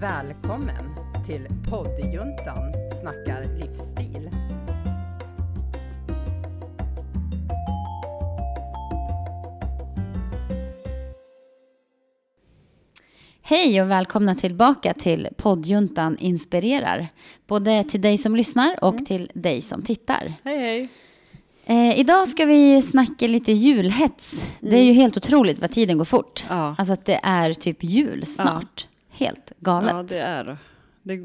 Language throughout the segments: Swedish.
Välkommen till poddjuntan snackar livsstil. Hej och välkomna tillbaka till poddjuntan inspirerar. Både till dig som lyssnar och Mm. till dig som tittar. Hej hej. Eh, idag ska vi snacka lite julhets. Det är ju helt otroligt vad tiden går fort. Mm. Ja. Alltså att det är typ jul snart. Helt galet. Ja, det är det.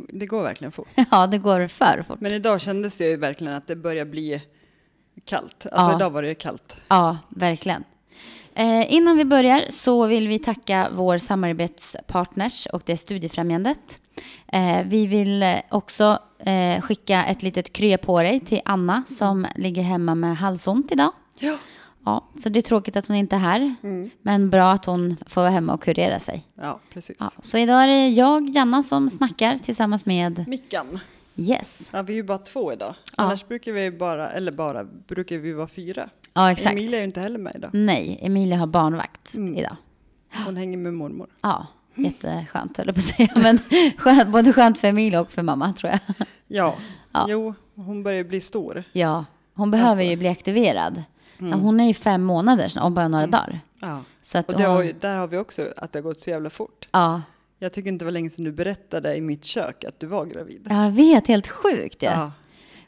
Det går verkligen fort. Ja, det går för fort. Men idag kändes det ju verkligen att det börjar bli kallt. Alltså Ja. idag var det kallt. Ja, verkligen. Eh, innan vi börjar så vill vi tacka vår samarbetspartners och det är Studiefrämjandet. Eh, vi vill också eh, skicka ett litet krya på dig till Anna som ligger hemma med halsont idag. Ja. Ja, så det är tråkigt att hon inte är här, Mm. men bra att hon får vara hemma och kurera sig. Ja, precis. Ja, så idag är det jag, Janna, som snackar tillsammans med Mickan. Yes. Ja, vi är ju bara två idag. Annars brukar vi bara, eller bara, brukar vi vara fyra. Ja, exakt. Emilia är ju inte heller med idag. Nej, Emilia har barnvakt Mm. idag. Hon hänger med mormor. Ja, jätteskönt höll jag på att säga. Men skönt, både skönt för Emilia och för mamma tror jag. Ja. Ja. jo, hon börjar bli stor. Ja, hon behöver Alltså. ju bli aktiverad. Ja, hon är ju fem månader om bara några dagar. Ja. Så att Och det har, hon, ju- där har vi också att det har gått så jävla fort. ja, Jag tycker inte det var länge sedan du berättade i mitt kök att du var gravid. jag vet, helt sjukt ja. Ja.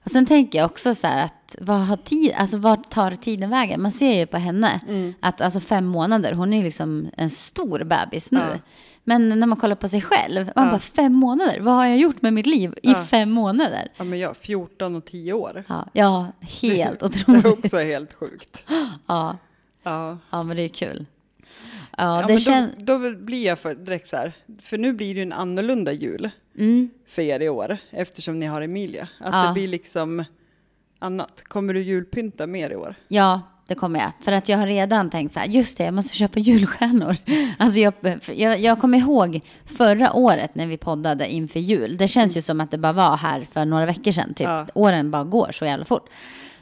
Och sen tänker jag också så här att vad har tid, alltså vart tar tiden vägen? Man ser ju på henne Mm. att alltså fem månader, hon är ju liksom en stor bebis nu. Ja. Men när man kollar på sig själv, man Ja. bara fem månader, vad har jag gjort med mitt liv i Ja. fem månader? ja, men jag 14 och 10 år. Ja, ja helt Det är otroligt. också helt sjukt. Ja, Ja. ja, men det är kul. Ja, Ja, men då, då blir jag för, direkt så här, för nu blir det ju en annorlunda jul Mm. för er i år eftersom ni har Emilia. Att Ja. det blir liksom annat. Kommer du julpynta mer i år? Ja, det kommer jag. För att jag har redan tänkt så här, just det, jag måste köpa julstjärnor. Alltså jag, jag, jag kommer ihåg förra året när vi poddade inför jul. Det känns ju som att det bara var här för några veckor sedan. Typ. Ja. Åren bara går så jävla fort.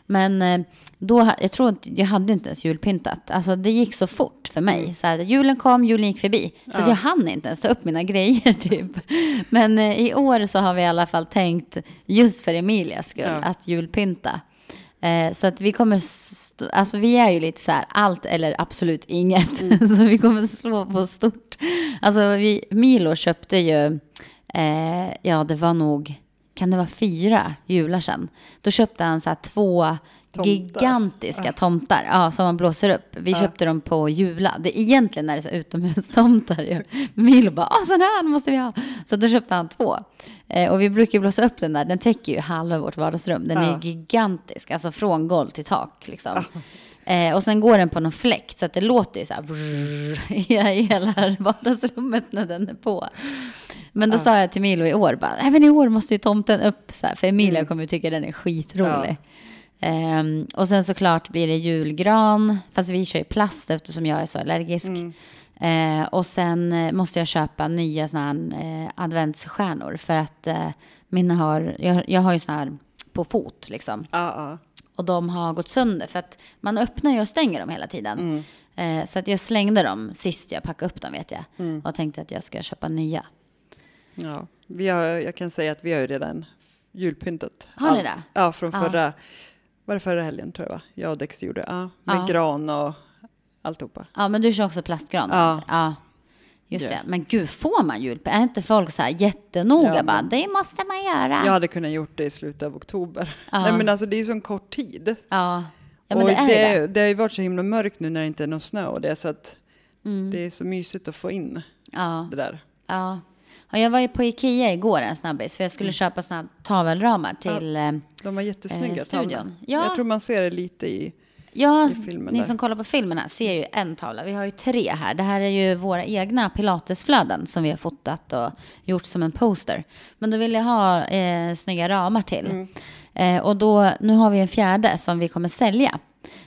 Men eh, då, jag tror att jag hade inte ens julpyntat. Alltså det gick så fort för mig. Så här, julen kom, julen gick förbi. Så Mm. Ja. jag hann inte ens ta upp mina grejer typ. Men eh, i år så har vi i alla fall tänkt, just för Emilias skull, Ja. att julpynta. Eh, så att vi kommer, alltså vi är ju lite så här, allt eller absolut inget. så vi kommer slå på stort. Alltså vi, Milo köpte ju, eh, ja det var nog, kan det vara fyra jular sedan? Då köpte han så här två Tomtar. gigantiska tomtar, ja, som man blåser upp. Vi Ja. köpte dem på Jula. Det, egentligen är det så utomhustomtar ju. Milo bara, ah, sån här måste vi ha. Så då köpte han två. Eh, och vi brukar blåsa upp den där, den täcker ju halva vårt vardagsrum. Den är Ja. ju gigantisk, alltså från golv till tak liksom. Eh, och sen går den på någon fläkt så att det låter ju så här vrrr, i hela vardagsrummet när den är på. Men då sa jag till Milo i år, bara, även i år måste ju tomten upp så här, för Emilia Mm. kommer ju tycka den är skitrolig. Ehm, och sen såklart blir det julgran, fast vi kör ju plast eftersom jag är så allergisk. Mm. Eh, och sen eh, måste jag köpa nya såna här eh, adventsstjärnor för att eh, mina har, jag, jag har ju såna här på fot liksom. Ja. Och de har gått sönder för att man öppnar ju och stänger dem hela tiden. Mm. Så att jag slängde dem sist jag packade upp dem vet jag. Och tänkte att jag ska köpa nya. ja. Vi har, jag kan säga att vi har ju redan julpyntat. Har ni allt. det? Ja, från Ja. Var det förra helgen tror jag va? Jag och Dex gjorde, ja. Med Ja. gran och alltihopa. Ja, men du kör också plastgran? Ja. ja. Just Ja. det. Men gud, får man julpynt? Är inte folk så här jättenoga Ja, bara, det måste man göra? Jag hade kunnat gjort det i slutet av oktober. Ja. Nej men alltså det är ju sån kort tid. Ja, ja men och det är det, det. det har ju varit så himla mörkt nu när det inte är någon snö och det så att Mm. det är så mysigt att få in Ja, det där. ja. Ja, jag var ju på Ikea igår en snabbis, för jag skulle köpa såna tavelramar till... Ja, De var jättesnygga Eh, studion. Ja. Jag tror man ser det lite i, ja i filmen ni där. som kollar på filmen här ser ju en tavla. Vi har ju tre här. Det här är ju våra egna pilatesflöden som vi har fotat och gjort som en poster. Men då vill jag ha eh, snygga ramar till. Mm. Eh, och då, nu har vi en fjärde som vi kommer sälja.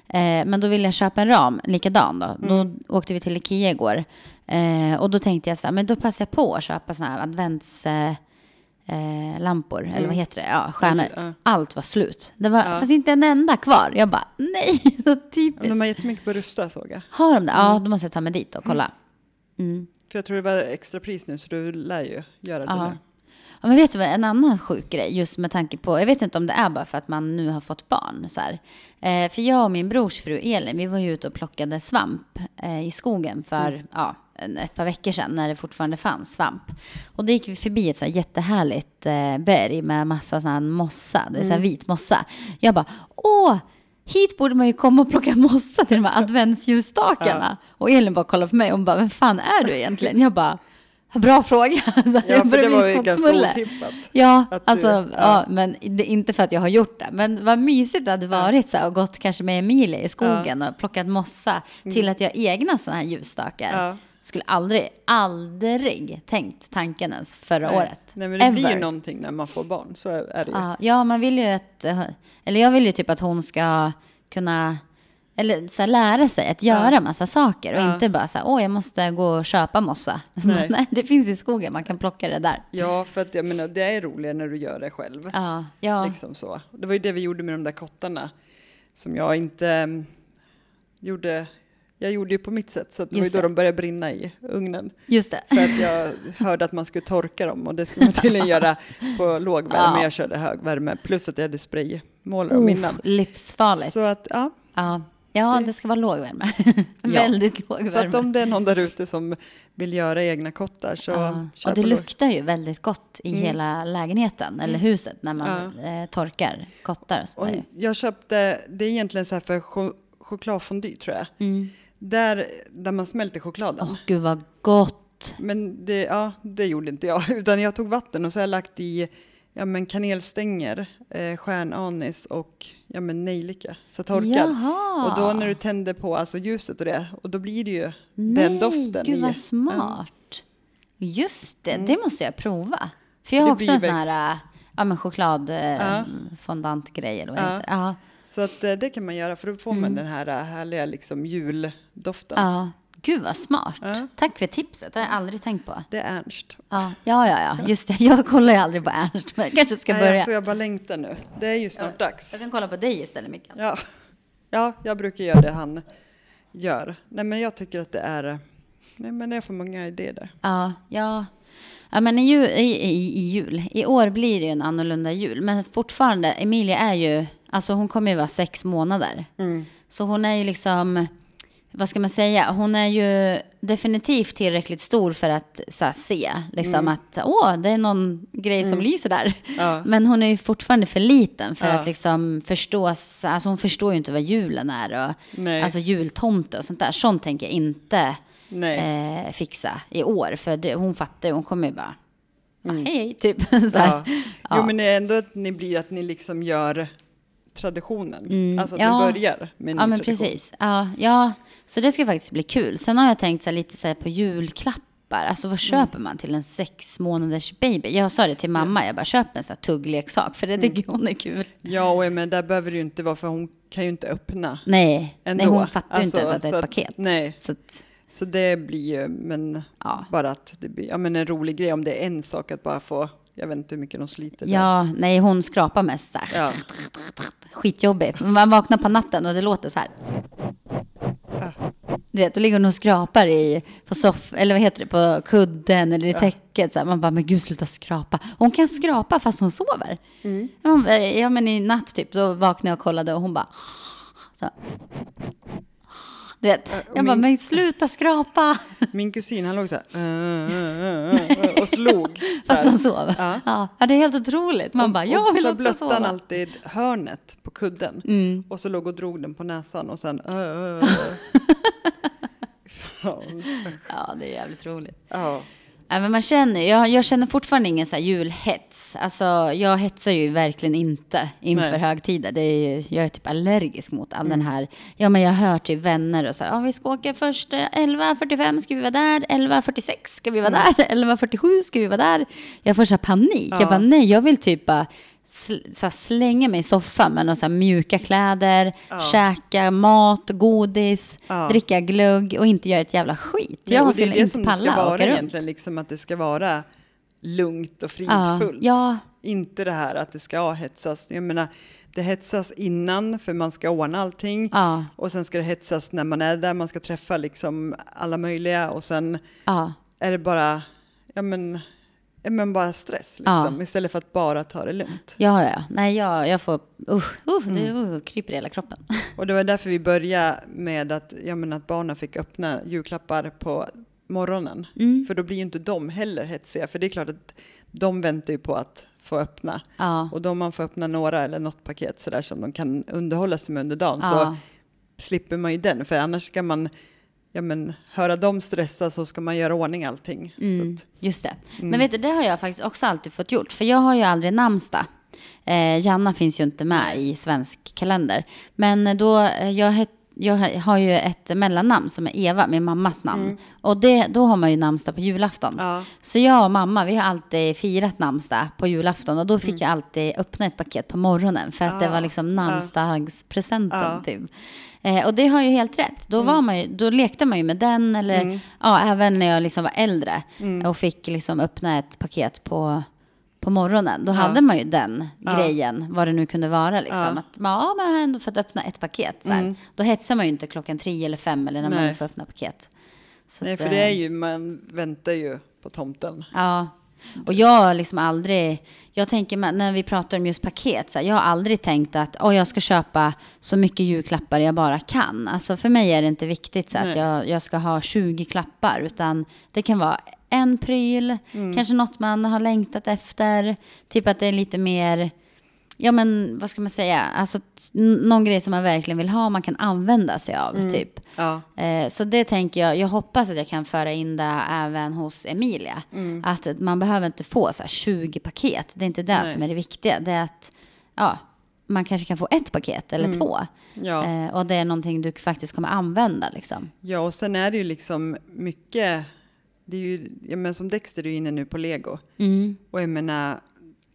Eh, men då vill jag köpa en ram, likadan då. Mm. Då åkte vi till Ikea igår. Eh, och då tänkte jag så här, men då passar jag på att köpa såna här advents... Eh, eh, lampor, eller vad heter det? Ja, stjärnor. Mm. Ja. Allt var slut. Det var, Ja. fanns inte en enda kvar. Jag bara, nej, så Men typiskt. de har jättemycket på Rusta såg jag. Har de det? Ja, då måste jag ta mig dit och kolla. Mm. För jag tror det var extra pris nu så du lär ju göra det Ja. nu. Ja, men vet du vad, en annan sjuk grej, just med tanke på, jag vet inte om det är bara för att man nu har fått barn. Så. Eh, för jag och min brors fru Elin, vi var ju ute och plockade svamp eh, i skogen för Mm. ja, ett par veckor sedan när det fortfarande fanns svamp. Och då gick vi förbi ett så här jättehärligt eh, berg med massa sån här mossa, det är så Mm. här vit mossa. Jag bara, åh! Hit borde man ju komma och plocka mossa till de här adventsljusstakarna. Och Elin bara kollade på mig och hon bara, vem fan är du egentligen? Jag bara, bra fråga. Så Ja, jag för det var ju ganska otippat. Ja, Att du- alltså, ja. ja. men det, inte för att jag har gjort det. Men vad mysigt det hade varit så här, och gått kanske med Emilia i skogen och plockat mossa till att göra egna sådana här ljusstakar. Mm. Ja. Skulle aldrig, aldrig tänkt tanken ens förra Nej. året. Nej, men det blir Ever. ju någonting när man får barn, så är är det ju. Ja, ja, man vill ju att, eh, eller jag vill ju typ att hon ska kunna, eller så här, lära sig att göra massa saker och Ja. inte bara så här, åh, jag måste gå och köpa mossa. Nej. Nej, det finns i skogen, man kan plocka det där. Ja, för att jag menar, det är roligare när du gör det själv. Ja, ja. Liksom så. Det var ju det vi gjorde med de där kottarna som jag inte mm, gjorde. Jag gjorde ju på mitt sätt, så att det Just var ju då det. de började brinna i ugnen. just det. För att jag hörde att man skulle torka dem och det skulle man tydligen göra på låg värme. Ja. Jag körde hög värme, plus att jag hade spraymålare om innan. livsfarligt. Så att, ja, Ja, ja Det- ska vara låg värme. Ja. Väldigt låg så att värme. om det är någon där ute som vill göra egna kottar så ja. kör Och det på luktar ju väldigt gott i Mm. hela lägenheten eller huset när man eh, torkar kottar och Och jag köpte, det är egentligen så här för ch- chokladfondy tror jag. Mm. Där, där man smälter chokladen. Åh, gud vad gott. Men det, ja, det gjorde inte jag, utan jag tog vatten och så har jag lagt i ja, men kanelstänger, eh, stjärnanis och ja, men nejlika, så torkad. Jaha. Och då när du tänder på alltså ljuset och det, och då blir det ju Nej, den doften. gud i. vad smart. Just det, Mm. det måste jag prova. För jag har det också en sån här äh, ja, men choklad eh, Ja. fondantgrej eller vad Ja. heter. Ja. Så att, eh, det kan man göra för då får man Mm. den här eh, härliga liksom, juldoften. ja. Gud vad smart. Ja. Tack för tipset, det har jag aldrig tänkt på. Det är Ernst. Ja, ja, ja, ja. just det. Jag kollar ju aldrig på Ernst, men jag kanske ska Nej, börja. alltså, jag bara längtar nu. Det är ju snart dags. Jag kan kolla på dig istället, Mikael. Ja. ja, jag brukar göra det han gör. Nej, men jag tycker att det är, nej, men det är för många idéer där. Ja, ja. Ja, men i, jul, i, i, i jul. I år blir det ju en annorlunda jul. Men fortfarande, Emilia är ju, alltså hon kommer ju vara sex månader. Mm. Så hon är ju liksom, vad ska man säga, hon är ju definitivt tillräckligt stor för att så här, se, liksom Mm. att, åh, det är någon grej som lyser där. Ja. Men hon är ju fortfarande för liten för Ja. att liksom förstå, alltså hon förstår ju inte vad julen är och Nej. alltså jultomte och sånt där. Sånt tänker jag inte eh, fixa i år. För det, hon fattar ju, hon kommer ju bara, "Ah, hej hej, typ. så här. Mm. Ja. Jo, men ändå att ni blir att ni liksom gör traditionen. Alltså att Mm. Ja. ni börjar med en Ja, ny men tradition. precis. Ja, ja, så det ska faktiskt bli kul. Sen har jag tänkt så här, lite så här på julklappar. Alltså Mm. vad köper man till en sex månaders baby? Jag sa det till mamma, jag bara köp en så här tuggleksak. För det Mm. tycker hon är kul. Ja, och men där behöver det ju inte vara för hon kan ju inte öppna Nej, ändå. nej hon fattar ju inte Alltså, ens att det är ett paket. Nej, Så att, så det blir ju, men ja. bara att det blir ja, men en rolig grej om det är en sak att bara få, jag vet inte hur mycket de sliter. där. ja, nej hon skrapar mest där. Ja. Skitjobbig. Man vaknar på natten och det låter så här. Du vet, då ligger hon och skrapar i, på soff, eller vad heter det, på kudden eller i täcket. Så här. Man bara, men gud sluta skrapa. Hon kan skrapa fast hon sover. Mm. Men- Ja men i natt typ, då vaknade jag och kollade och hon bara, så. Du vet, och jag bara, min- men sluta skrapa. Min kusin han låg så här "Uh, uh, uh, uh", och slog. så Fast han sov. Ja. Ja. det är helt otroligt. Man Och- bara, jag och vill så också blötte han sova. alltid hörnet på kudden. Mm. Och så låg och drog den på näsan och sen... Ja. Ja, det är jävligt roligt. ja. Men man känner, jag, jag känner fortfarande ingen så julhets. Alltså, jag hetsar ju verkligen inte inför Nej. högtider. Det är, ju- jag är typ allergisk mot all den här. Ja, men jag hör till vänner och så här, ja, vi ska åka först eh, 11.45 ska vi vara där, 11.46 ska vi vara där, 11.47 ska vi vara där. Jag får så här panik. Ja. Jag bara, nej, jag vill typ bara sl- slänga mig i soffan med några mjuka kläder, Ja. käka mat, godis, Ja. dricka glögg och inte göra ett jävla skit. Jag och det är skulle det inte som det ska palla vara egentligen, liksom att det ska vara lugnt och fridfullt. ja, Inte det här att det ska hetsas. Jag menar, det hetsas innan för man ska ordna allting. ja, Och sen ska det hetsas när man är där, man ska träffa liksom alla möjliga och sen ja. är det bara, ja men, men bara stress liksom, istället för att bara ta det lugnt. Ja, ja. Nej, jag, jag får... Usch, usch, det uh, kryper i hela kroppen. Och det var därför vi började med att, ja, men att barnen fick öppna julklappar på morgonen. Mm. För då blir ju inte de heller hetsiga, för det är klart att de väntar ju på att få öppna. Ja. Och då om man får öppna några eller något paket sådär som de kan underhålla sig med under dagen så ja. slipper man ju den. För annars ska man ja, men, höra dem stressa så ska man göra ordning allting. Mm, att, just det. Men vet du, det har jag faktiskt också alltid fått gjort. För jag har ju aldrig namnsdag. Eh, Janna finns ju inte med i svensk kalender. Men då, eh, jag, het, jag har ju ett mellannamn som är Eva, min mammas namn. Och det, då har man ju namnsdag på julafton. ja, Så jag och mamma, vi har alltid firat namnsdag på julafton. Och då fick jag alltid öppna ett paket på morgonen. För att det Ah, var liksom namnsdagspresenten Ja. typ. Eh, och det har ju helt rätt. Då, var man ju, då lekte man ju med den. Eller ja, även när jag liksom var äldre. Och fick liksom öppna ett paket på, på morgonen. Då hade man ju den grejen, vad det nu kunde vara. Liksom. Ja. Att man, ja, man har ändå fått öppna ett paket. Så här. Då hetsar man ju inte klockan tre eller fem eller när man Nej. får öppna paket. Så nej att, för det är eh, ju, man väntar ju på tomten. Ja, och jag har liksom aldrig, jag tänker när vi pratar om just paket, så här, jag har aldrig tänkt att oh, jag ska köpa så mycket julklappar jag bara kan. Alltså för mig är det inte viktigt så att jag, jag ska ha 20 klappar, utan det kan vara en pryl, Mm. kanske något man har längtat efter, typ att det är lite mer, ja men vad ska man säga, alltså någon grej som man verkligen vill ha, man kan använda sig av, Mm. typ. Ja, Eh, Så det tänker jag, jag hoppas att jag kan föra in det även hos Emilia. Mm. Att man behöver inte få så här 20 paket, det är inte det Nej. som är det viktiga. Det är att ja, man kanske kan få ett paket eller två. Mm. ja. Eh, och det är någonting du faktiskt kommer använda liksom. ja, och sen är det ju liksom mycket, det är ju, ja, men som Dexter är ju inne nu på lego. Mm. Och jag menar,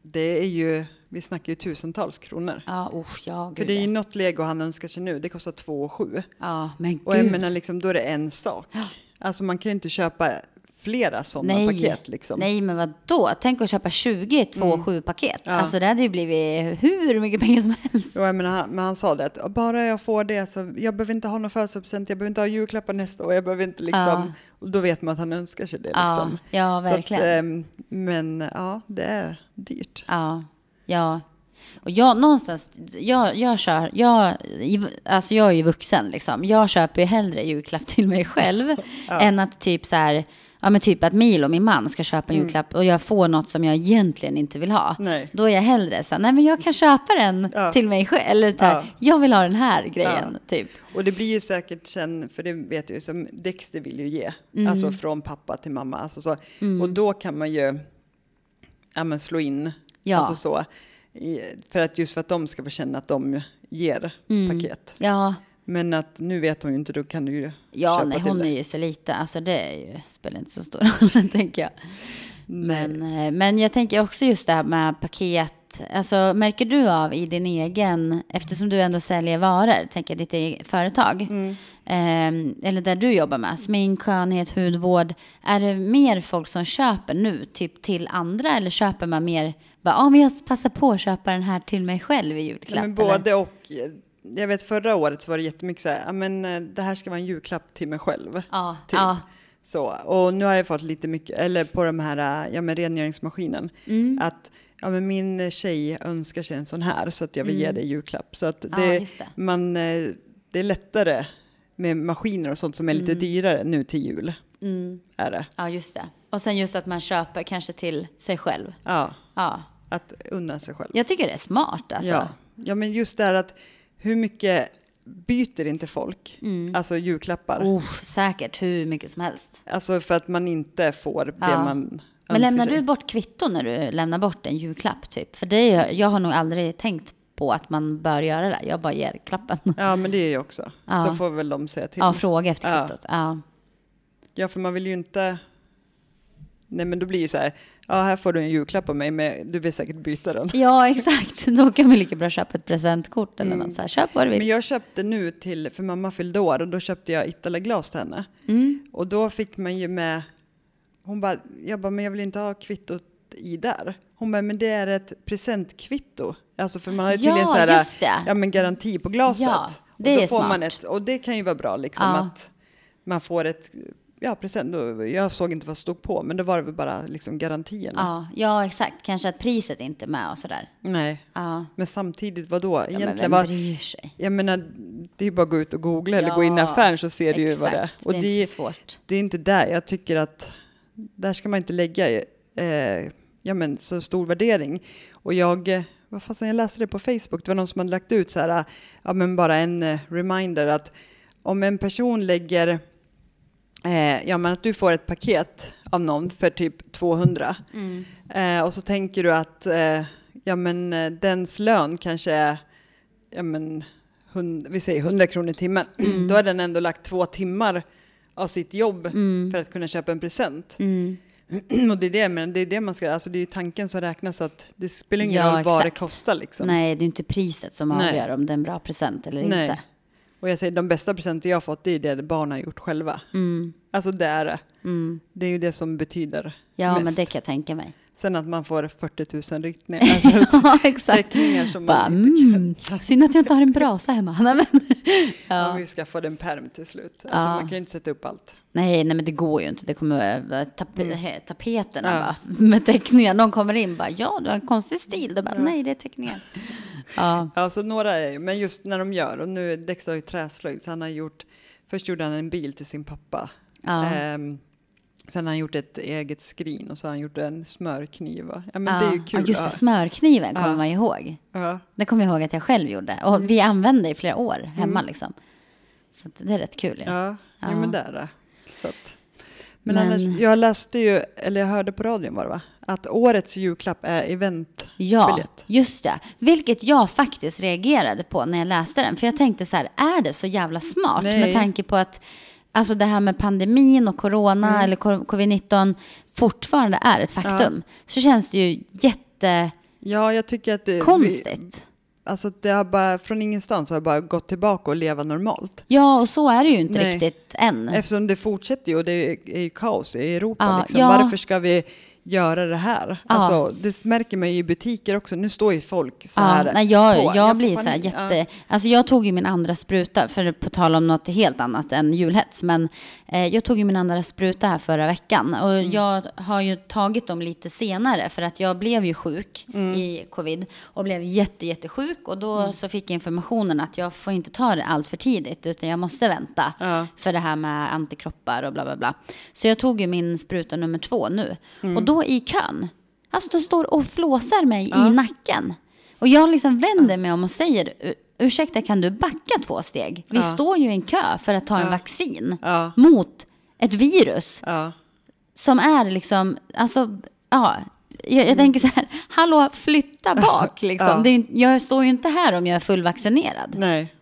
det är ju, vi snackar ju tusentals kronor. Ja, usch, ja, För gud, det är ju ja. något lego han önskar sig nu, det kostar 2 och 7. ja, men Och jag gud. menar liksom, då är det en sak. Alltså man kan ju inte köpa flera sådana Nej. paket liksom. Nej, men vad då? Tänk att köpa 20 två och sju paket. Mm. Ja. Alltså det hade ju blivit hur mycket pengar som helst. Och jag menar, han, men han sa det att bara jag får det så jag behöver inte ha någon födelsedagspresent, jag behöver inte ha julklappar nästa år, jag behöver inte liksom, Ja. och då vet man att han önskar sig det Ja, liksom. ja att, verkligen. ehm, men ja, det är dyrt. Ja, ja. Och jag någonstans, jag, jag kör, jag, alltså jag är ju vuxen liksom. Jag köper ju hellre julklapp till mig själv än att typ så här, ja men typ att Milo, min man, ska köpa en Mm. julklapp och jag får något som jag egentligen inte vill ha. Nej. Då är jag hellre så här, nej men jag kan köpa den Ja. till mig själv. Eller här, Ja. jag vill ha den här grejen, typ. Och det blir ju säkert sen, för det vet jag ju, som Dexter vill ju ge, Mm. alltså från pappa till mamma. Alltså så. Och då kan man ju ja, men slå in, Ja. alltså så, för att just för att de ska få känna att de ger Mm. paket. Ja, Men att nu vet hon ju inte, då kan du ju ja köpa nej, till hon det. är ju så lite, alltså det är ju, spelar inte så stor roll, tänker jag. Men, eh, men jag tänker också just det här med paket. Alltså, märker du av i din egen, eftersom du ändå säljer varor, tänker jag, ditt eget företag, Mm. eh, eller där du jobbar med, smink, skönhet, hudvård, är det mer folk som köper nu, typ till andra, eller köper man mer, bara, ja, men jag passar på att köpa den här till mig själv i julklapp? Ja, men eller? både och. Jag vet förra året så var det jättemycket så här, ja, men eh, det här ska vara en julklapp till mig själv. Ja, typ. ja. Så, och nu har jag fått lite mycket, eller på de här, äh, ja men rengöringsmaskinen, Mm. att ja men min tjej önskar sig en sån här så att jag vill ge dig julklapp. Så att Ja, det, Mm. just det. Man, eh, det är lättare med maskiner och sånt som är lite dyrare nu till jul. Mm. Är det. Ja, just det. Och sen just att man köper kanske till sig själv. Ja, Ja, att unna sig själv. jag tycker det är smart alltså. Ja. ja, men just det här att hur mycket byter inte folk, Mm. alltså julklappar? Oh, säkert hur mycket som helst. Alltså för att man inte får det Ja. man Men lämnar sig. du bort kvitto när du lämnar bort en julklapp typ? För det är, jag har nog aldrig tänkt på att man bör göra det. Jag bara ger klappen. Ja, men det är jag också. Ja. Så får väl de säga till. Ja, fråga efter Ja. kvittot. Ja. Ja, för man vill ju inte... Nej, men då blir det så här, ja, här får du en julklapp av mig, men du vill säkert byta den. ja, exakt. Då kan vi lika bra köpa ett presentkort eller Mm. något så här. Köp vad du Men vill. jag köpte nu till, för mamma fyllde år, och då köpte jag Itala-glas till henne. Mm. Och då fick man ju med, hon bara, jag bara, men jag vill inte ha kvittot i där. Hon bara, men det är ett presentkvitto. Alltså för man har ju tydligen så Ja, här, just det. ja men garanti på glaset. Ja, det och då är får man smart. ett, och det kan ju vara bra liksom Ja. att man får ett ja, present. Jag såg inte vad som stod på, men det var väl bara liksom garantierna. Ja, ja, exakt. Kanske att priset inte är med och sådär. Nej, Ja, men samtidigt, vad då? ja men Egentligen vem bryr sig? jag menar, det är bara att gå ut och googla eller gå in i Ja, affären så ser du ju vad det är. Och det är inte så svårt. det är inte där jag tycker att, där ska man inte lägga eh, ja, men, så stor värdering. Och jag, eh, vad fasen, jag läste det på Facebook, det var någon som hade lagt ut så här, ja men bara en eh, reminder att om en person lägger, eh, ja men att du får ett paket av någon för typ 200 Mm. eh, och så tänker du att, eh, ja men eh, dens lön kanske är, ja men, hund, vi säger 100 kronor i timmen, då har den ändå lagt två timmar av sitt jobb Mm. för att kunna köpa en present. Mm. Och det är det, men det är det man ska, alltså det är ju tanken som räknas att det spelar ingen Ja, roll vad det exakt. kostar liksom. Nej, det är inte priset som Nej. avgör om det är en bra present eller Nej. inte. Och jag säger de bästa presenter jag har fått, det är det barnen har gjort själva. Mm. Alltså det är det. Mm. Det är ju det som betyder Ja, men mest. det kan jag tänka mig. Sen att man får 40 000 ritningar, alltså ja, exakt. teckningar som Bara, man inte mm, synd att jag inte har en brasa hemma. Nej, men, Om ja. vi skaffade en perm till slut. Alltså Ja. man kan ju inte sätta upp allt. nej, nej, men det går ju inte. Det kommer vara tape Mm. tapeterna Ja. bara, med teckningar. Någon kommer in bara, ja, du har en konstig stil. Bara, Ja. nej, det är teckningar. Ja, Ja, så några är ju- men just när de gör, och nu Dexter i träslöjd, så han har gjort, först gjorde han en bil till sin pappa. ja. Ehm, sen har han gjort ett eget skrin och så har han gjort en smörkniv. va? Ja, men det är ju Ja, kul. just det, ja. smörkniven kommer Ja. man ihåg. Ja. Det kommer jag ihåg att jag själv gjorde. Och vi använde i flera år hemma Mm. liksom. Så det är rätt kul. Ja. Ja, ja. Ja. men där. Så att. Men, Men- annars, jag läste ju, eller jag hörde på radion var det va? Att årets julklapp är event. Ja, just det. Vilket jag faktiskt reagerade på när jag läste den. För jag tänkte så här, är det så jävla smart? Nej. Med tanke på att alltså det här med pandemin och corona Mm. eller co- covid-19 fortfarande är ett faktum. Så känns det ju Ja, jag tycker att det... jättekonstigt. Vi, alltså det har bara, från ingenstans har jag bara gått tillbaka och leva normalt. Ja, och så är det ju inte Nej. riktigt än. Eftersom det fortsätter ju och det är, är ju kaos i Europa. Ja, liksom. ja. Varför ska vi göra det här? Ja. Alltså, det märker man ju i butiker också. Nu står ju folk så Ja, här nej, jag, på. jag, får blir så här jätte... Alltså jag tog ju min andra spruta, för på tal om något helt annat än julhets, men eh, jag tog ju min andra spruta här förra veckan. Och Mm. jag har ju tagit dem lite senare, för att jag blev ju sjuk Mm. i covid och blev jätte, jättesjuk. Och då så fick jag informationen att jag får inte ta det allt för tidigt, utan jag måste vänta Ja. för det här med antikroppar och bla bla bla. Så jag tog ju min spruta nummer två nu. Mm. Och då i kön, alltså de står och flåsar mig Ja. i nacken. Och jag liksom vänder mig om och säger, "U- ursäkta kan du backa två steg? Vi Ja. står ju i en kö för att ta en vaccin mot ett virus som är liksom, alltså, ja. Jag, jag tänker så här, hallå flytta bak liksom. Ja. Är, jag står ju inte här om jag är fullvaccinerad. nej.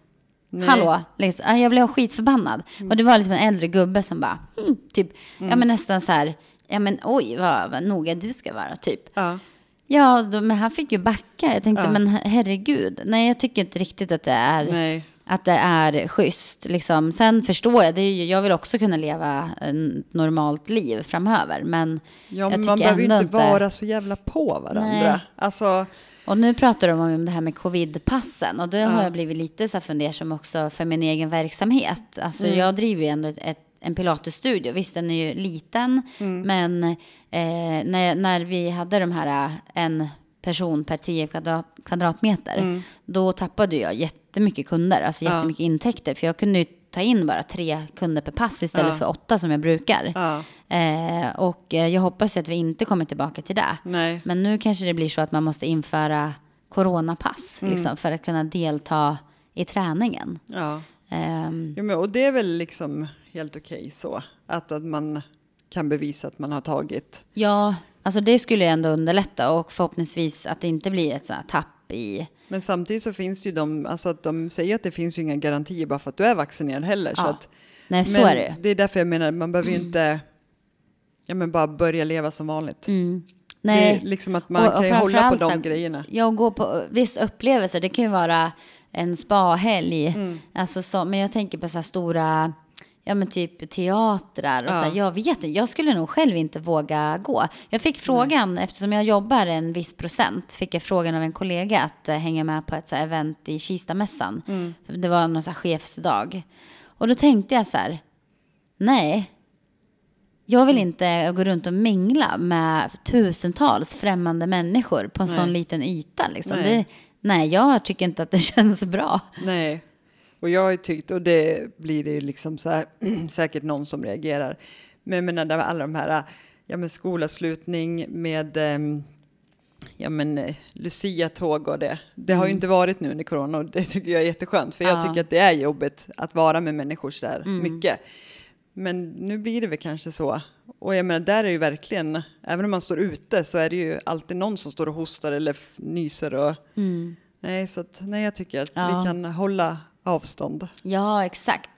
nej. Hallå, liksom. Ja, jag blev skitförbannad. Mm. Och det var liksom en äldre gubbe som bara, mm, typ, ja men nästan så här, ja men oj vad, vad noga du ska vara, typ. Ja, Ja, då, men han fick ju backa. Jag tänkte, Ja. men herregud. Nej, jag tycker inte riktigt att det är, nej. att det är schysst. Liksom. Sen förstår jag, det är ju, jag vill också kunna leva ett normalt liv framöver. Men, Ja, men man behöver ju inte inte- vara så jävla på varandra. Nej. Alltså, och nu pratar de om det här med covidpassen. Och då har Ja. jag blivit lite så fundersam också för min egen verksamhet. Alltså Mm. jag driver ju ändå ett, ett, en pilatesstudio. Visst, den är ju liten. Mm. Men eh, när, när vi hade de här eh, en person per 10 kvadrat, kvadratmeter. mm, då tappade jag jättemycket kunder, alltså Ja. jättemycket intäkter. För jag kunde ju ta in bara tre kunder per pass istället Ja. för åtta som jag brukar. ja, Eh, och eh, jag hoppas ju att vi inte kommer tillbaka till det. nej. Men nu kanske det blir så att man måste införa coronapass Mm. liksom, för att kunna delta i träningen. Ja. Ehm, Jo, men, och det är väl liksom helt okej så. Att, att man kan bevisa att man har tagit. ja, alltså det skulle ju ändå underlätta och förhoppningsvis att det inte blir ett sånt här tapp i... Men samtidigt så finns det ju de, alltså att de säger att det finns ju inga garantier bara för att du är vaccinerad heller. Så Ja, att, Nej, så är det. Det är därför jag menar, man behöver ju inte ja, men bara börja leva som vanligt. Mm. Det Nej, är liksom att man Och- och kan ju hålla på så de här- grejerna. Jag går på viss upplevelse. Det kan ju vara en spahelg. Mm. Alltså så, men jag tänker på så här stora, ja men typ teatrar och Ja. så här, Jag vet inte, jag skulle nog själv inte våga gå. Jag fick frågan, eftersom jag jobbar en viss procent, fick jag frågan av en kollega att eh, hänga med på ett så här event i Kistamässan. Mm. Det var någon så här chefsdag. Och då tänkte jag så här, nej, Jag vill inte gå runt och mingla med tusentals främmande människor på en Nej. sån liten yta. Liksom. Det, nej, jag tycker inte att det känns bra. Nej, och jag har ju tyckt, och det blir det ju liksom så här, säkert någon som reagerar, men jag menar alla de här, ja men skolavslutning med, ehm, ja men eh, Lucia-tåg och det, det har ju inte varit nu under corona och det tycker jag är jätteskönt, för jag Mm. Ja. tycker att det är jobbigt att vara med människor så där Mm. mycket. Men nu blir det väl kanske så. Och jag menar, där är ju verkligen, även om man står ute så är det ju alltid någon som står och hostar eller nyser och Nej, så att, nej, jag tycker att Ja. vi kan hålla avstånd. Ja, exakt.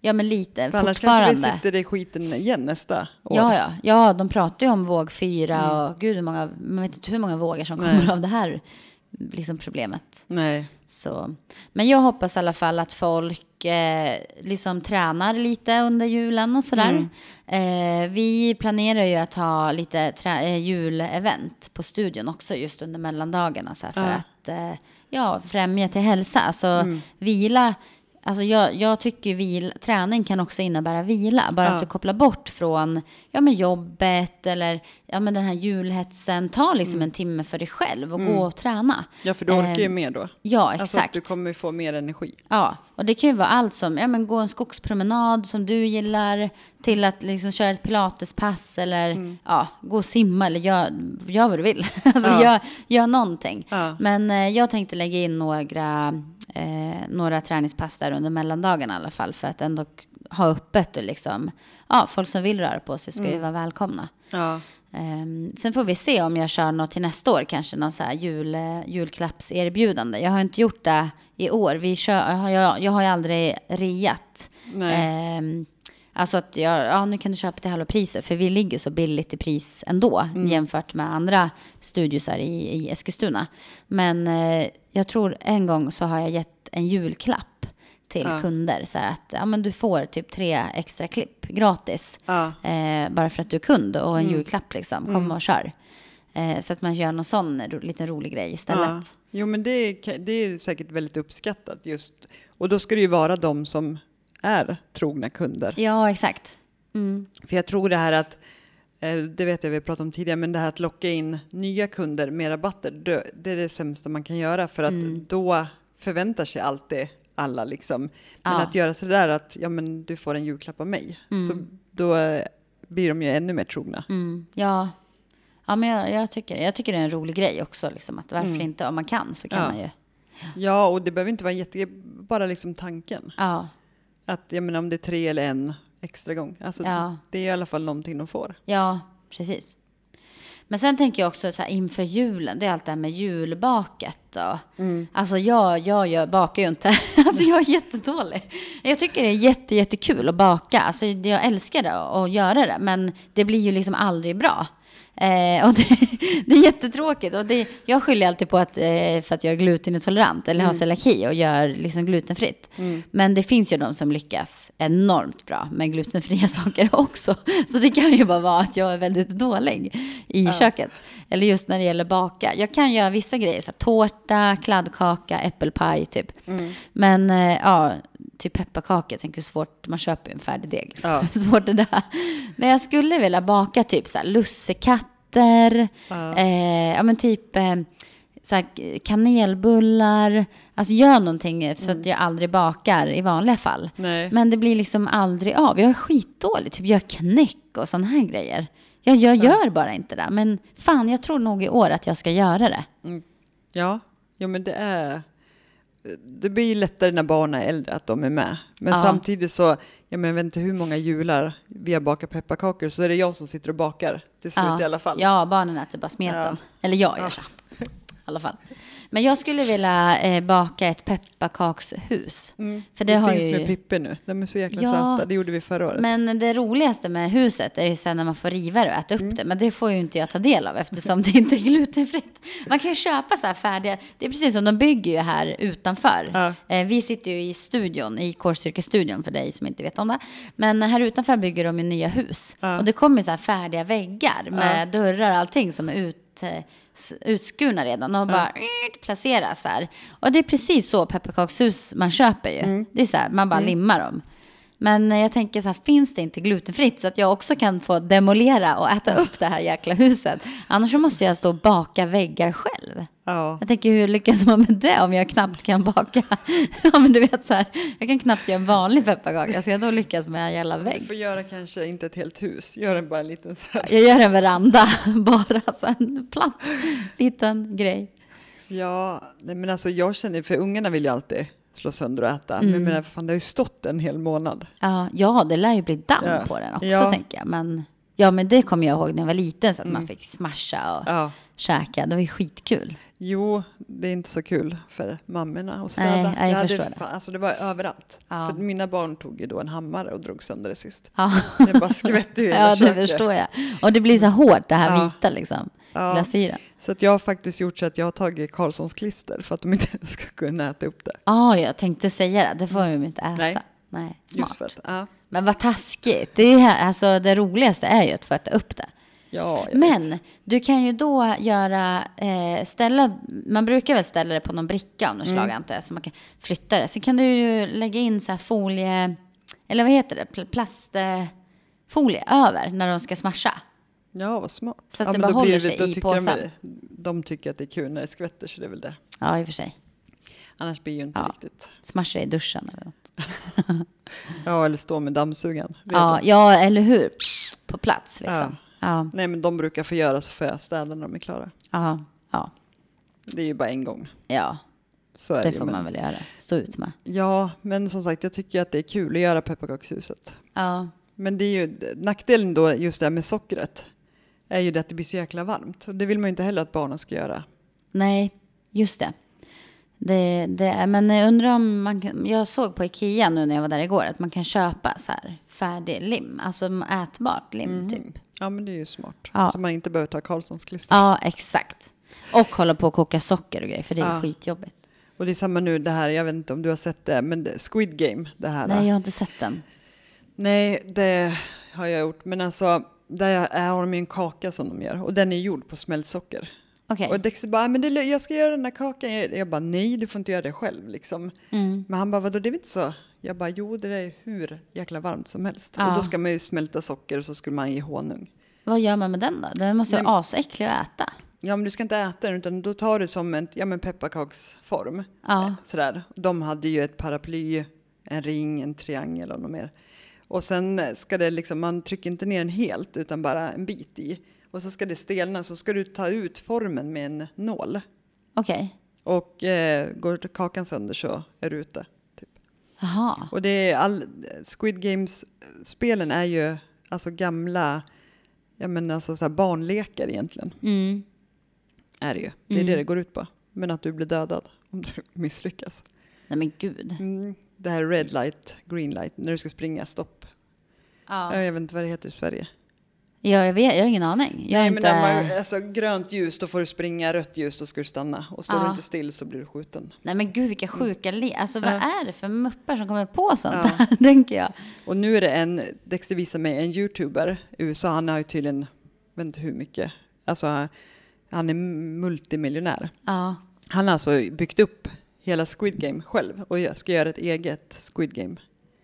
Ja, men lite För annars kanske vi sitter i skiten igen nästa år. Ja, ja. ja, de pratar ju om våg fyra Mm. och gud, hur många, man vet inte hur många vågor som Nej. kommer av det här liksom problemet. Nej, Så. Men jag hoppas i alla fall att folk eh, liksom tränar lite under julen och sådär. Mm. Eh, vi planerar ju att ha lite trä- eh, julevent på studion också just under mellandagarna så här, för Ja. att eh, ja, främja till hälsa. Alltså Mm. vila. Alltså jag, jag tycker ju vil, träning kan också innebära vila. Bara Ja. att du kopplar bort från ja, men jobbet eller ja, men den här julhetsen. Ta liksom Mm. en timme för dig själv och gå och träna. ja, för du orkar ju Eh, mer då. Ja, exakt. Alltså att du kommer få mer energi. Ja, och det kan ju vara allt som, ja men gå en skogspromenad som du gillar, till att liksom köra ett pilatespass eller ja, gå och simma eller gör, gör vad du vill. alltså Ja. gör, gör någonting. Ja. Men eh, jag tänkte lägga in några, eh, några träningspass där under mellandagarna i alla fall för att ändå ha öppet och liksom, ja, folk som vill röra på sig ska ju vara välkomna. Ja, Ehm, sen får vi se om jag kör något till nästa år, kanske någon så här jul, eh, julklappserbjudande. Jag har inte gjort det i år. Vi kör, jag, jag har ju aldrig reat. nej. Alltså att jag, ja, nu kan du köpa till halva priset, för vi ligger så billigt i pris ändå Mm. jämfört med andra studiosar i, i Eskilstuna. Men eh, jag tror en gång så har jag gett en julklapp till Ja. kunder. Så här att ja, men du får typ tre extra klipp gratis. Ja, Eh, bara för att du är kund och en Mm. julklapp liksom. Kom och kör. Eh, så att man gör någon sån ro, liten rolig grej istället. ja. Jo, men det är, det är säkert väldigt uppskattat just. Och då ska det ju vara de som är trogna kunder. Ja, exakt. Mm. För jag tror det här att, eh, det vet jag vi pratat om tidigare, men det här att locka in nya kunder med rabatter, det, är det sämsta man kan göra för att Mm. då förväntar sig alltid alla liksom. Men Ja. att göra sådär att, ja men du får en julklapp av mig, så då eh, blir de ju ännu mer trogna. Mm. Ja, ja men jag, jag, tycker, jag tycker det är en rolig grej också. Liksom, att varför inte, om man kan så kan Mm. Ja. man ju. Ja, och det behöver inte vara en jätte, bara liksom tanken. Ja, Att, jag menar om det är tre eller en extra gång, alltså Ja. det är i alla fall någonting de får. ja, precis. Men sen tänker jag också så här, inför julen, det är allt det här med julbaket. Och, Mm. Alltså jag, jag, jag bakar ju inte. Alltså jag är jättedålig. Jag tycker det är jätte, jättekul att baka. Alltså jag älskar det att göra det. Men det blir ju liksom aldrig bra. Eh, och det, det är jättetråkigt. Och det, jag skyller alltid på att, eh, för att jag är glutenintolerant eller har celiaki och gör liksom glutenfritt. Men det finns ju de som lyckas enormt bra med glutenfria saker också. Så det kan ju bara vara att jag är väldigt dålig i köket. Eller just när det gäller baka. Jag kan göra vissa grejer, så här, tårta, kladdkaka, äppelpaj typ. Men eh, ja, typ pepparkakor, jag tänker hur svårt, man köper ju en färdig deg. Liksom. Ja. Hur svårt är det där? Men jag skulle vilja baka typ så här lussekatter, Ja. eh, ja men typ eh, så här, kanelbullar. Alltså gör någonting för att jag aldrig bakar i vanliga fall. Nej. Men det blir liksom aldrig av. Jag är skitdålig, typ gör knäck och sådana här grejer. Jag, jag gör bara inte det. Men fan, jag tror nog i år att jag ska göra det. Ja, ja men det är... Det blir lättare när barnen är äldre att de är med. Men Ja. samtidigt så, ja, jag vet inte hur många jular vi har bakat pepparkakor så är det jag som sitter och bakar till slut i alla fall. Ja, barnen äter bara smeten. Ja. Eller jag gör så. Alla fall. Men jag skulle vilja eh, baka ett pepparkakshus. Mm. För det, det har finns ju... med Pippi nu. De är så jäkla Ja, söta. Det gjorde vi förra året. Men det roligaste med huset är ju sen när man får riva det och äta upp Mm. det. Men det får ju inte jag ta del av eftersom det inte är glutenfritt. Man kan ju köpa så här färdiga. Det är precis som de bygger ju här utanför. Ja. Eh, vi sitter ju i studion, i Kårstyrkestudion för dig som inte vet om det. Men här utanför bygger de ju nya hus. Ja. Och det kommer så här färdiga väggar med dörrar och allting som är ut, eh, utskurna redan och bara eh, placeras här. Och det är precis så pepparkakshus man köper ju. Mm. Det är så här, man bara limmar dem. Men eh, jag tänker så här, finns det inte glutenfritt så att jag också kan få demolera och äta upp det här jäkla huset? Annars måste jag stå och baka väggar själv. Ja. Jag tänker hur lyckas man med det om jag knappt kan baka? ja men du vet så här, jag kan knappt göra en vanlig pepparkaka. Ska jag då lyckas med en jävla Du vägg? får göra kanske inte ett helt hus, gör en bara en liten så här. Jag gör en veranda, bara så en platt liten grej. Ja, men alltså jag känner, för ungarna vill ju alltid slå sönder och äta. Mm. Men jag menar, fan, det har ju stått en hel månad. Ja, ja, det lär ju bli damm Ja. på den också Ja. tänker jag. Men, ja, men det kommer jag ihåg när jag var liten så att man fick smasha och Ja. käka. Det var ju skitkul. Jo, det är inte så kul för mammorna att städa. Nej, nej, jag hade det. fan- Alltså det var överallt. Ja. För mina barn tog ju då en hammare och drog sönder det sist. Ja, Det bara skvätte ju hela ja det köket. förstår jag. Och det blir så hårt det här Ja. vita liksom. Ja. Glasyren. Så att jag har faktiskt gjort så att jag har tagit Karlssons klister för att de inte ska kunna äta upp det. Ja, jag tänkte säga det. Det får de inte äta. Nej. Nej. smart. Att, ja. Men vad taskigt. Det, är, här- alltså, det roligaste är ju att få äta upp det. Ja, jag vet. Men du kan ju då göra, eh, ställa, man brukar väl ställa det på någon bricka av något Mm. slag antar jag, så man kan flytta det. Sen kan du ju lägga in så här folie, eller vad heter det, Pl- plastfolie över när de ska smasha. Ja, vad smart. Så att ja, det bara håller det- sig då i påsen. De, de tycker att det är kul när det skvätter, så det är väl det. Ja, i och för sig. Annars blir det ju inte Ja. riktigt. Smasha i duschen eller något. Ja, eller stå med dammsugaren. Ja, ja, eller hur? På plats liksom. Ja, Nej, men de brukar få göra så får jag städa när de är klara. ja, ja. Det är ju bara en gång. ja Så det det får men- man väl göra. Stå ut med. Ja, men som sagt, jag tycker att det är kul att göra pepparkakshuset. Ja, Men det är ju nackdelen då, just det här med sockret, är ju det att det blir så jäkla varmt. Och det vill man ju inte heller att barnen ska göra. Nej, just det. det, det är, men jag undrar om man kan, jag såg på Ikea nu när jag var där igår att man kan köpa så här färdig lim, alltså ätbart lim typ. Ja, men det är ju smart. Ja. Så man inte behöver ta Karlssons klister. Ja, exakt. Och hålla på och koka socker och grejer, för det är Ja. skitjobbigt. Och det är samma nu, det här, jag vet inte om du har sett det, men det, Squid Game, det här. Nej, jag har inte sett den. Nej, det har jag gjort. Men alltså, där är- har de ju en kaka som de gör. Och den är gjord på smält socker. Okej. Och Dexter bara, men det, jag ska göra den här kakan. Jag, jag bara, nej, du får inte göra det själv liksom. Mm. Men han bara, vadå, det är väl inte så? Jag bara, jo, det är hur jäkla varmt som helst. Ja. Och då ska man ju smälta socker och så skulle man ge honung. Vad gör man med den då? Den måste ju vara asäcklig att äta. Ja, men du ska inte äta den, utan då tar du som en ja, men pepparkaksform. Ja. Sådär. De hade ju ett paraply, en ring, en triangel och något mer. Och sen ska det liksom, man trycker inte ner den helt, utan bara en bit i. Och så ska det stelna, så ska du ta ut formen med en nål. Okej. Och eh, går kakan sönder så är du ute. Typ. Jaha. Och det är all, Squid Games-spelen är ju alltså gamla, ja men alltså så barnlekar egentligen. Mm. Är det ju. Det är Mm. det det går ut på. Men att du blir dödad om du misslyckas. Nej men gud. Mm. Det här red light, green light, när du ska springa, stopp. Ja. Jag vet inte vad det heter i Sverige. Ja, jag, vet, jag har ingen aning. Jag Nej, men inte... när man, alltså, grönt ljus, då får du springa, rött ljus, då ska du stanna. Och står Ja. du inte still så blir du skjuten. Nej men gud vilka sjuka le- Alltså vad Ja. är det för muppar som kommer på sånt Ja. där, tänker jag. Och nu är det en, Dexter visar mig en youtuber i USA, han har ju tydligen, jag vet inte hur mycket, alltså han är multimiljonär. Ja. Han har alltså byggt upp hela Squid Game själv och jag ska göra ett eget Squid Game.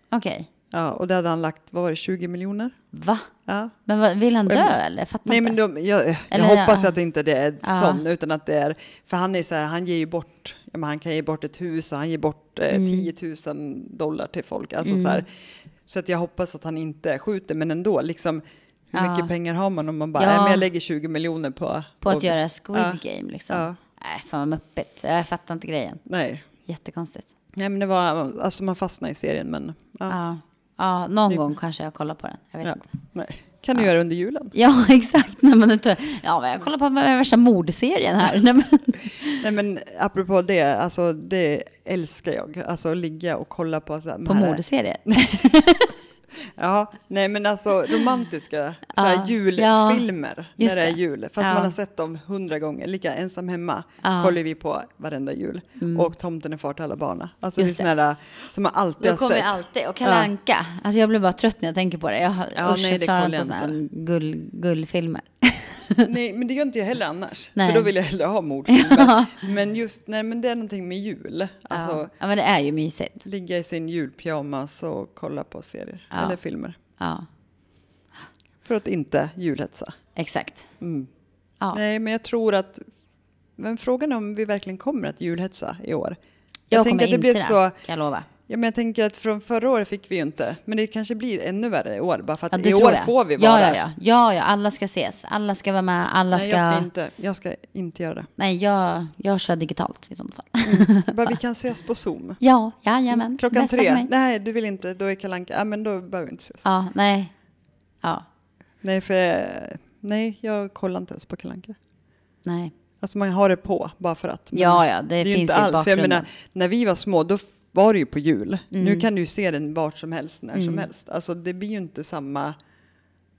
Okej. Ja, och där hade han lagt, vad var det, 20 miljoner? Va? Ja. Men vad, vill han dö jag- eller? Fattar Nej, inte. men de, jag, jag Eller, hoppas ja. att det inte det är Ja. sån, utan att det är, för han är så här, han ger ju bort, ja, men han kan ge bort ett hus och han ger bort eh, Mm. 10 000 dollar till folk. Alltså Mm. så, här, så att jag hoppas att han inte skjuter, men ändå, liksom, hur mycket pengar har man om man bara, Ja. nej, men jag lägger 20 miljoner på... På att och- göra Squid. Game liksom. Nej, fan vad muppigt. Jag fattar inte grejen. Nej. Jättekonstigt. nej, men det var, alltså man fastnar i serien, men ja, Ja. Ja, någon Det- gång kanske jag kollar på den. Jag vet Ja. inte. nej. Kan du Ja. göra under julen? Ja, exakt. Nej, men ja, men jag kollar på värsta mordserien här. Nej, men, Nej, men apropå det, alltså det älskar jag, alltså ligga och kolla på så här, på här- mordserier. Ja, nej men alltså romantiska Ja, julfilmer just när det är jul. Fast Ja. man har sett dem hundra gånger. Lika ensam hemma Ja. kollar vi på varenda jul. Och Tomten är far till alla barnen. Alltså Mm. Just det är sådana som man alltid har kommer sett. jag alltid. Och Kalle Ja. Anka. Alltså jag blir bara trött när jag tänker på det. Jag har Ja, usch, nej, jag det klarar kollar inte jag sådana gull, gullfilmer. nej, men det gör inte jag heller annars. Nej. För då vill jag hellre ha mordfilmer. Men just, nej men det är någonting med jul. Alltså, ja. ja, men det är ju mysigt. ligga i sin julpyjamas och kolla på serier Ja. eller filmer. Ja, För att inte julhetsa. exakt. Mm. Ja. Nej, men jag tror att... Men frågan är om vi verkligen kommer att julhetsa i år. Jag, tänker kommer att det det, så... kan jag lova. Ja, men jag tänker att från förra året fick vi ju inte, men det kanske blir ännu värre i år, bara för att Ja, det i år jag. får vi ja, vara. ja, ja, ja, ja, alla ska ses. Alla ska vara med. Alla Nej, ska... jag ska inte, jag ska inte göra det. Nej, jag, jag kör digitalt i sånt fall. Bara vi kan ses på Zoom. Ja, jajamän. Klockan Bästa tre. Nej, du vill inte, då är Kalanka. Ja, men då behöver vi inte ses. Ja, nej. Ja, Nej, för nej, jag kollar inte ens på Kalanka. nej. Alltså man har det på bara för att. Ja, ja, det, ju finns inte ju i allt. För jag menar, när vi var små, då var det ju på jul. Nu Mm. kan du ju se den vart som helst, när som Mm. helst. Alltså det blir ju inte samma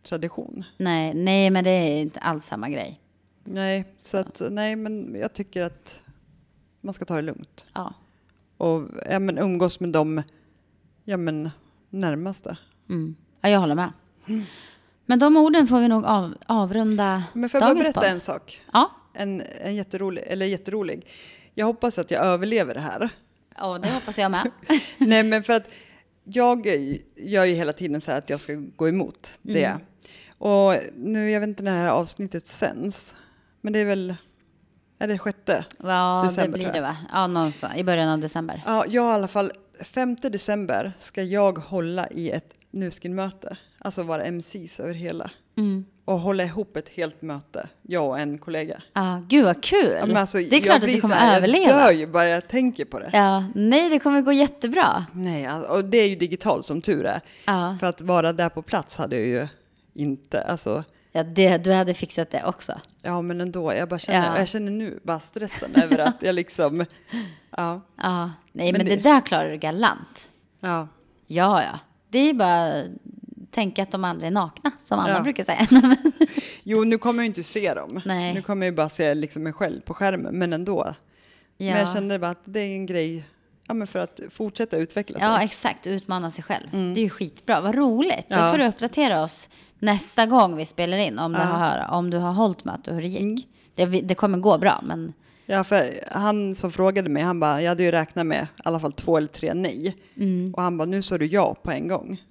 tradition. Nej, nej, men det är inte alls samma grej. Nej, så att nej, men jag tycker att man ska ta det lugnt. Ja. Och ja, men umgås med dem, ja men närmaste. Mm. ja, jag håller med. Men de orden får vi nog av, avrunda Men får jag bara berätta podd. en sak? Ja. En, en jätterolig, eller jätterolig. Jag hoppas att jag överlever det här. Ja, det hoppas jag med. Nej, men för att jag gör ju hela tiden så här att jag ska gå emot det. Mm. Och nu, jag vet inte när det här avsnittet sänds, men det är väl, är det sjätte? Ja, December, det blir det va? Ja, någonstans i början av december. Ja, jag i alla fall, 5 december ska jag hålla i ett Nuskin-möte, alltså vara MCs över hela. Mm. Och hålla ihop ett helt möte, jag och en kollega. Ja, gud vad kul. Ja, alltså, det är klart att du kommer här, överleva. Jag dör ju bara jag tänker på det. Ja, nej, det kommer gå jättebra. Nej, alltså, och det är ju digitalt som tur är. Ja, För att vara där på plats hade jag ju inte, alltså, ja det, du hade fixat det också. ja men ändå, jag bara känner, Ja. jag känner nu bara stressen över att jag liksom, ja, Ja, nej, men, Men det... det- där klarar du galant. ja, Ja, ja. Det är bara tänka att de andra är nakna, som Anna Ja. brukar säga. jo nu kommer jag inte se dem. Nej. Nu kommer jag bara se liksom mig själv på skärmen, men ändå. ja. Men jag kände bara att det är en grej, ja men för att fortsätta utveckla sig. ja, exakt. Utmana sig själv. Mm. Det är ju skitbra. Vad roligt. Då Ja. får du uppdatera oss nästa gång vi spelar in, om, du, Ja. har, om du har hållit möte och hur det gick. Mm. Det, det kommer gå bra, men Ja, för han som frågade mig, han bara, jag hade ju räknat med i alla fall två eller tre nej. mm, Och han bara, nu sa du ja på en gång.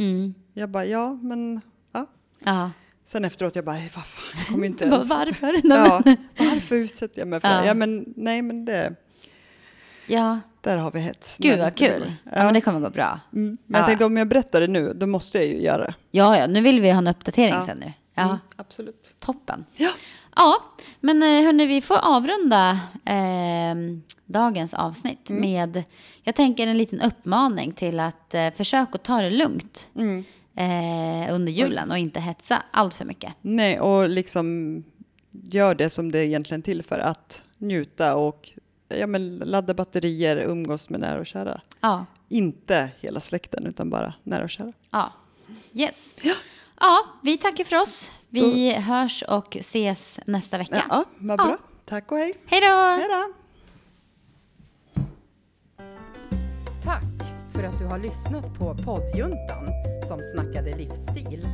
Jag bara, ja, men ja. ja. Sen efteråt, jag bara, "Ej, vad fan, jag kommer inte ens... Varför? Ja, varför utsätter jag mig för Ja. det? Ja, men nej, men det, ja. där har vi hets. Gud vad kul. Ja. Ja. men det kommer gå bra. Mm. Men Ja. jag tänkte om jag berättar det nu, då måste jag ju göra det. Ja, ja, nu vill vi ha en uppdatering Ja. sen nu. Ja, Mm, absolut. toppen. Ja. Ja, men eh, hörni, vi får avrunda eh, dagens avsnitt Mm. med, jag tänker en liten uppmaning till att eh, försöka ta det lugnt Mm. Eh, under julen och inte hetsa allt för mycket. Nej, och liksom gör det som det är egentligen till för, att njuta och ja, men ladda batterier, umgås med nära och kära. Ja, Inte hela släkten, utan bara nära och kära. ja, yes. Ja, vi tackar för oss. Vi hörs och ses nästa vecka. Ja, ja vad Ja. bra. Tack och hej. Hej då! Hej då. Tack för att du har lyssnat på poddjuntan som snackade livsstil.